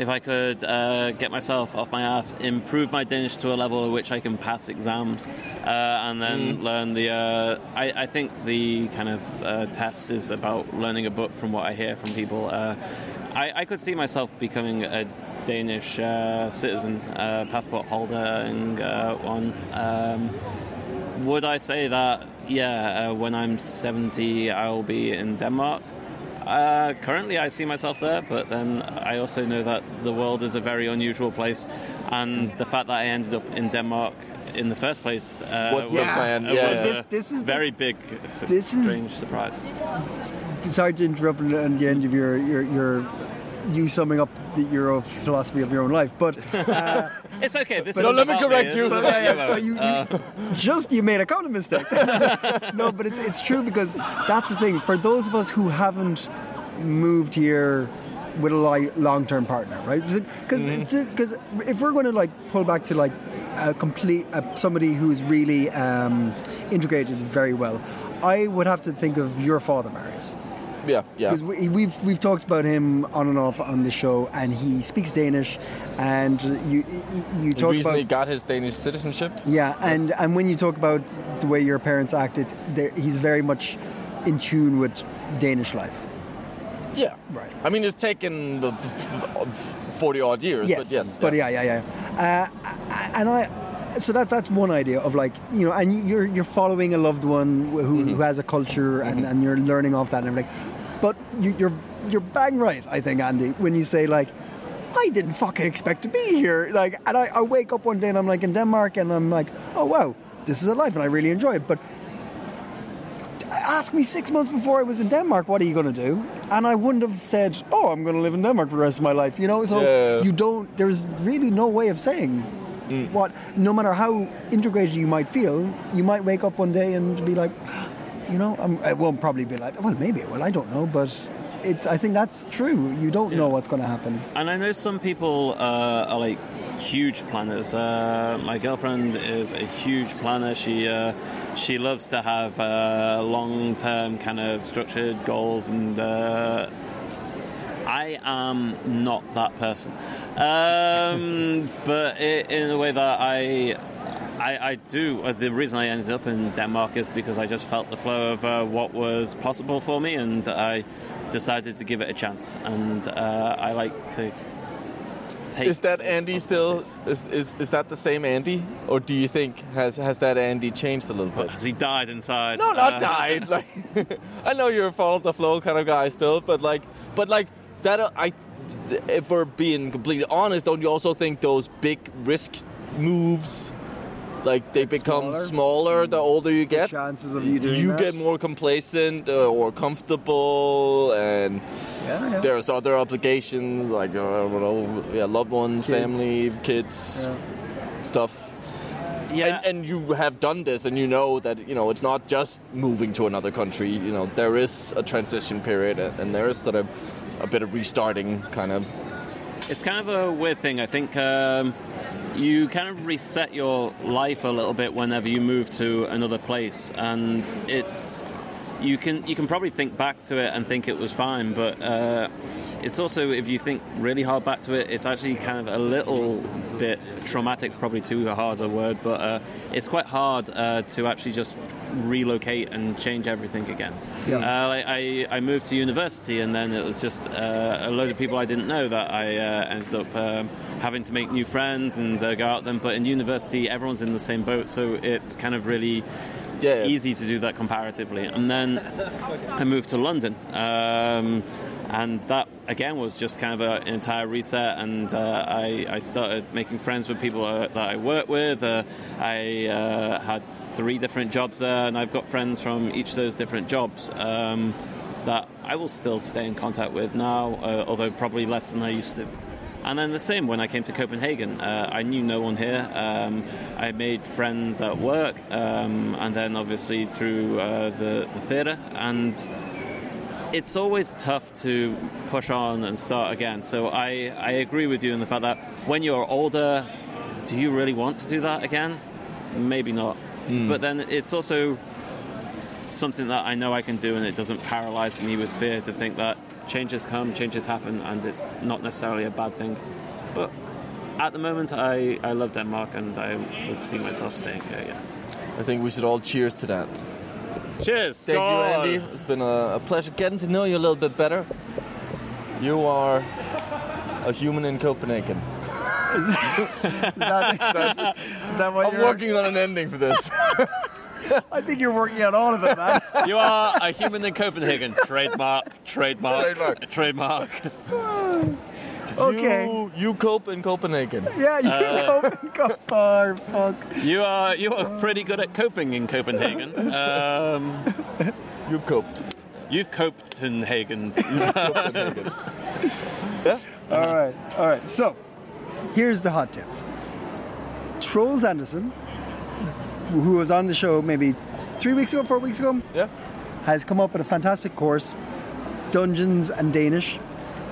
if I could uh, get myself off my ass, improve my Danish to a level at which I can pass exams, uh, and then learn the. Uh, I, I think the kind of uh, test is about learning a book from what I hear from people. Uh, I, I could see myself becoming a Danish uh, citizen, uh, passport holder, and uh, one. Um, would I say that, yeah, uh, when I'm 70, I'll be in Denmark? Uh, currently, I see myself there, but then I also know that the world is a very unusual place, and the fact that I ended up in Denmark in the first place uh, Was the plan, yeah. was This- a this is the- very big, this is- strange surprise. Sorry to interrupt at the end of your your, your you summing up the, your philosophy of your own life, but uh, <laughs> It's okay. This No, isn't let me correct me, you. this is yeah, yeah, so you, you just you made a couple of mistakes. <laughs> no, but it's it's true because that's the thing. For those of us who haven't moved here with a long-term partner, right? Because because if we're going to like pull back to like a complete uh, somebody who's really um, integrated very well, I would have to think of your father, Marius. Yeah, yeah. Because we, we've we've talked about him on and off on the show, and he speaks Danish, and you you, He talk recently about got his Danish citizenship. yeah, and and when you talk about the way your parents acted, he's very much in tune with Danish life. Yeah. Right. I mean, it's taken the 40 odd years, Yes, but yes. but yeah, yeah, yeah. Uh, and I, so that that's one idea of like you know, and you're you're following a loved one who, Mm-hmm. who has a culture, and, and you're learning off that and everything. But you, you're you're bang right, I think, Andy, when you say like. I didn't fucking expect to be here. Like, and I, I wake up one day and I'm like in Denmark, and I'm like, oh wow, this is a life, and I really enjoy it. But ask me six months before I was in Denmark, what are you going to do? And I wouldn't have said, oh, I'm going to live in Denmark for the rest of my life. You know, so Yeah. you don't. There's really no way of saying what. No matter how integrated you might feel, you might wake up one day and be like, you know, I'm, I won't probably be like, well, maybe it will. I don't know, but it's. I think that's true. You don't know what's going to happen. And I know some people uh, are like huge planners. Uh, my girlfriend is a huge planner. She uh, she loves to have uh, long term kind of structured goals, and uh, I am not that person. Um, <laughs> but i in a way that I. I, I do. Uh, the reason I ended up in Denmark is because I just felt the flow of uh, what was possible for me, and I decided to give it a chance. And uh, I like to take. Is that Andy still? Is, is is that the same Andy, or do you think has has that Andy changed a little bit? Has he died inside? No, not Uh, died. <laughs> Like, <laughs> I know you're a follow the flow kind of guy still, but like, but like that. uh, I, if we're being completely honest, don't you also think those big risk moves, like they become smaller? smaller, the older you get? chances of you doing you that? get more complacent uh, or comfortable, and Yeah, yeah. there's other obligations like uh, I don't know, yeah, loved ones, Kids. family, kids, Yeah. stuff. Yeah. And, and you have done this, and you know that you know it's not just moving to another country. You know there is a transition period, and and there is sort of a bit of restarting, kind of. It's kind of a weird thing. I think um, you kind of reset your life a little bit whenever you move to another place, and it's you can you can probably think back to it and think it was fine, but uh, it's also if you think really hard back to it, it's actually kind of a little bit traumatic. Probably too hard a word, but uh, it's quite hard uh, to actually just relocate and change everything again. Yeah. Uh, like I, I moved to university, and then it was just uh, a load of people I didn't know that I uh, ended up um, having to make new friends and uh, go out with them. But in university, everyone's in the same boat, so it's kind of really Yeah, yeah. easy to do that comparatively. And then I moved to London. Um, and that again was just kind of a, an entire reset, and uh, I, I started making friends with people uh, that I work with. Uh, I uh, had three different jobs there, and I've got friends from each of those different jobs um, that I will still stay in contact with now, uh, although probably less than I used to. And then the same when I came to Copenhagen. Uh, I knew no one here. Um, I made friends at work, um, and then obviously through uh, the, the theatre. And it's always tough to push on and start again. So I, I agree with you in the fact that when you're older, do you really want to do that again? Maybe not. Hmm. But then it's also something that I know I can do, and it doesn't paralyze me with fear to think that changes come, changes happen, and it's not necessarily a bad thing. But at the moment, I, I love Denmark, and I would see myself staying here. Yes. I think we should all cheers to that. Cheers. Thank you, Andy. It's been a, a pleasure getting to know you a little bit better. You are a human in Copenhagen. <laughs> <laughs> Is that, is that what I'm you're working on an ending for this. <laughs> I think you're working on all of it, man. You are a human in Copenhagen. Trademark. Trademark. Trademark. Trademark. <laughs> Okay. You, you cope in Copenhagen. Yeah, you Uh, go, go far, fuck. You are you are pretty good at coping in Copenhagen. <laughs> Um, You've coped. you've coped in Hagen. <laughs> Copenhagen. Yeah. All right, all right. So, here's the hot tip. Troels Anderson, who was on the show maybe three weeks ago, four weeks ago, Yeah. has come up with a fantastic course, Dungeons and Danish,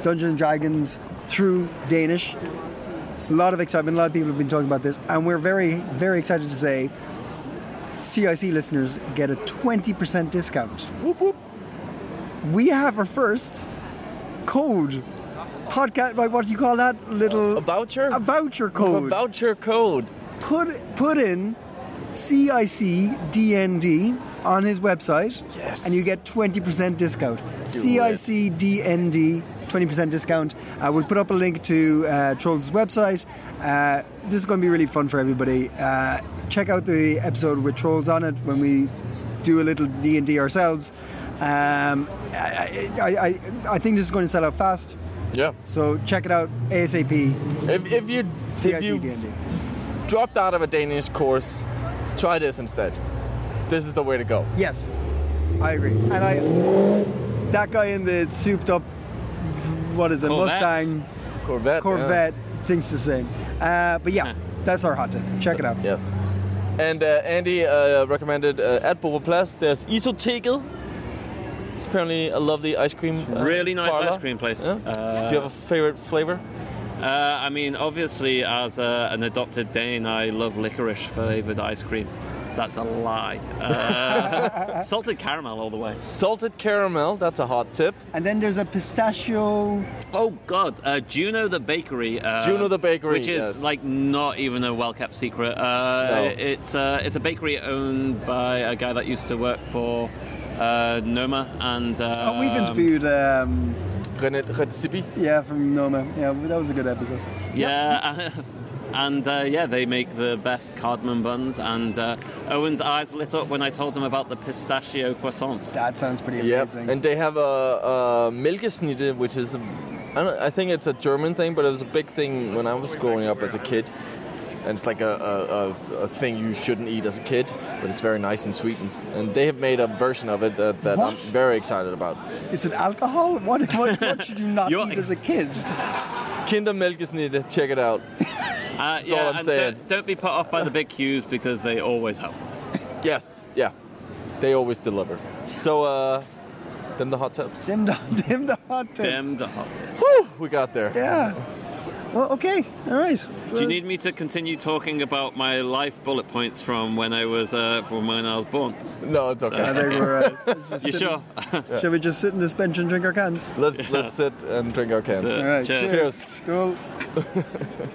Dungeons and Dragons through Danish. A lot of excitement. A lot of people have been talking about this, and we're very, very excited to say, CIC listeners get a twenty percent discount. We have our first code podcast. Like, what do you call that? Little A voucher? A voucher code. A voucher code. put put in CICDND on his website, Yes. and you get twenty percent discount. CICDND, twenty percent discount. Uh, we'll put up a link to uh, Troels' website. Uh, this is going to be really fun for everybody. Uh, check out the episode with Troels on it when we do a little D and D ourselves. Um, I, I, I, I think this is going to sell out fast, Yeah. so check it out ASAP. If, if you if you dropped out of a Danish course, try this instead. This is the way to go. Yes, I agree. And I, that guy in the souped up, what is it, Corvette. Mustang Corvette. Corvette thinks the same. Uh, but yeah, that's our hot tip. Check it out. Yes. And uh, Andy uh, recommended uh, at Bopa Plads, there's Isotegel. It's apparently a lovely ice cream. uh, Really nice parlor. ice cream place. Yeah? Uh, Do you have a favorite flavor? Uh, I mean, obviously, as a, an adopted Dane, I love licorice flavored ice cream. That's a lie. Uh, <laughs> salted caramel all the way. Salted caramel, that's a hot tip. And then there's a pistachio. Oh God, uh, Juno the bakery. Uh, Juno the bakery, which is yes. like not even a well kept secret. Uh, No. It's uh, it's a bakery owned by a guy that used to work for uh, Noma, and uh, Oh, we've interviewed, um, René Redzepi. yeah, from Noma. Yeah, that was a good episode. Yeah, <laughs> and uh, yeah, they make the best cardamom buns. And uh, Owen's eyes lit up when I told him about the pistachio croissants. That sounds pretty Yep. amazing. And they have a, a Milkesnitte, which is, a, I, don't, I think it's a German thing, but it was a big thing when I was growing up as a kid. And it's like a, a, a, a thing you shouldn't eat as a kid, but it's very nice and sweet. And, and they have made a version of it that, that I'm very excited about. Is it alcohol? What, what, what should you not <laughs> You're eat as a kid? Kinder Milkesnitte, check it out. <laughs> <laughs> Uh, yeah, all I'm and saying. Don't, don't be put off by the big queues because they always have. Yes, yeah. They always deliver. So, uh, then the hot tips. Dim the, dim the hot tips. Them the hot tip. <laughs> Whew, we got there. Yeah. Well, okay, all right. Do you need me to continue talking about my life bullet points from when I was uh, from when I was born? No, it's okay. I think we're. Uh, <laughs> let's just You sit- sure? Shall we just sit in this bench and drink our cans? let's let's sit and drink our cans. That's it. All right. Cheers. Cheers. Cool.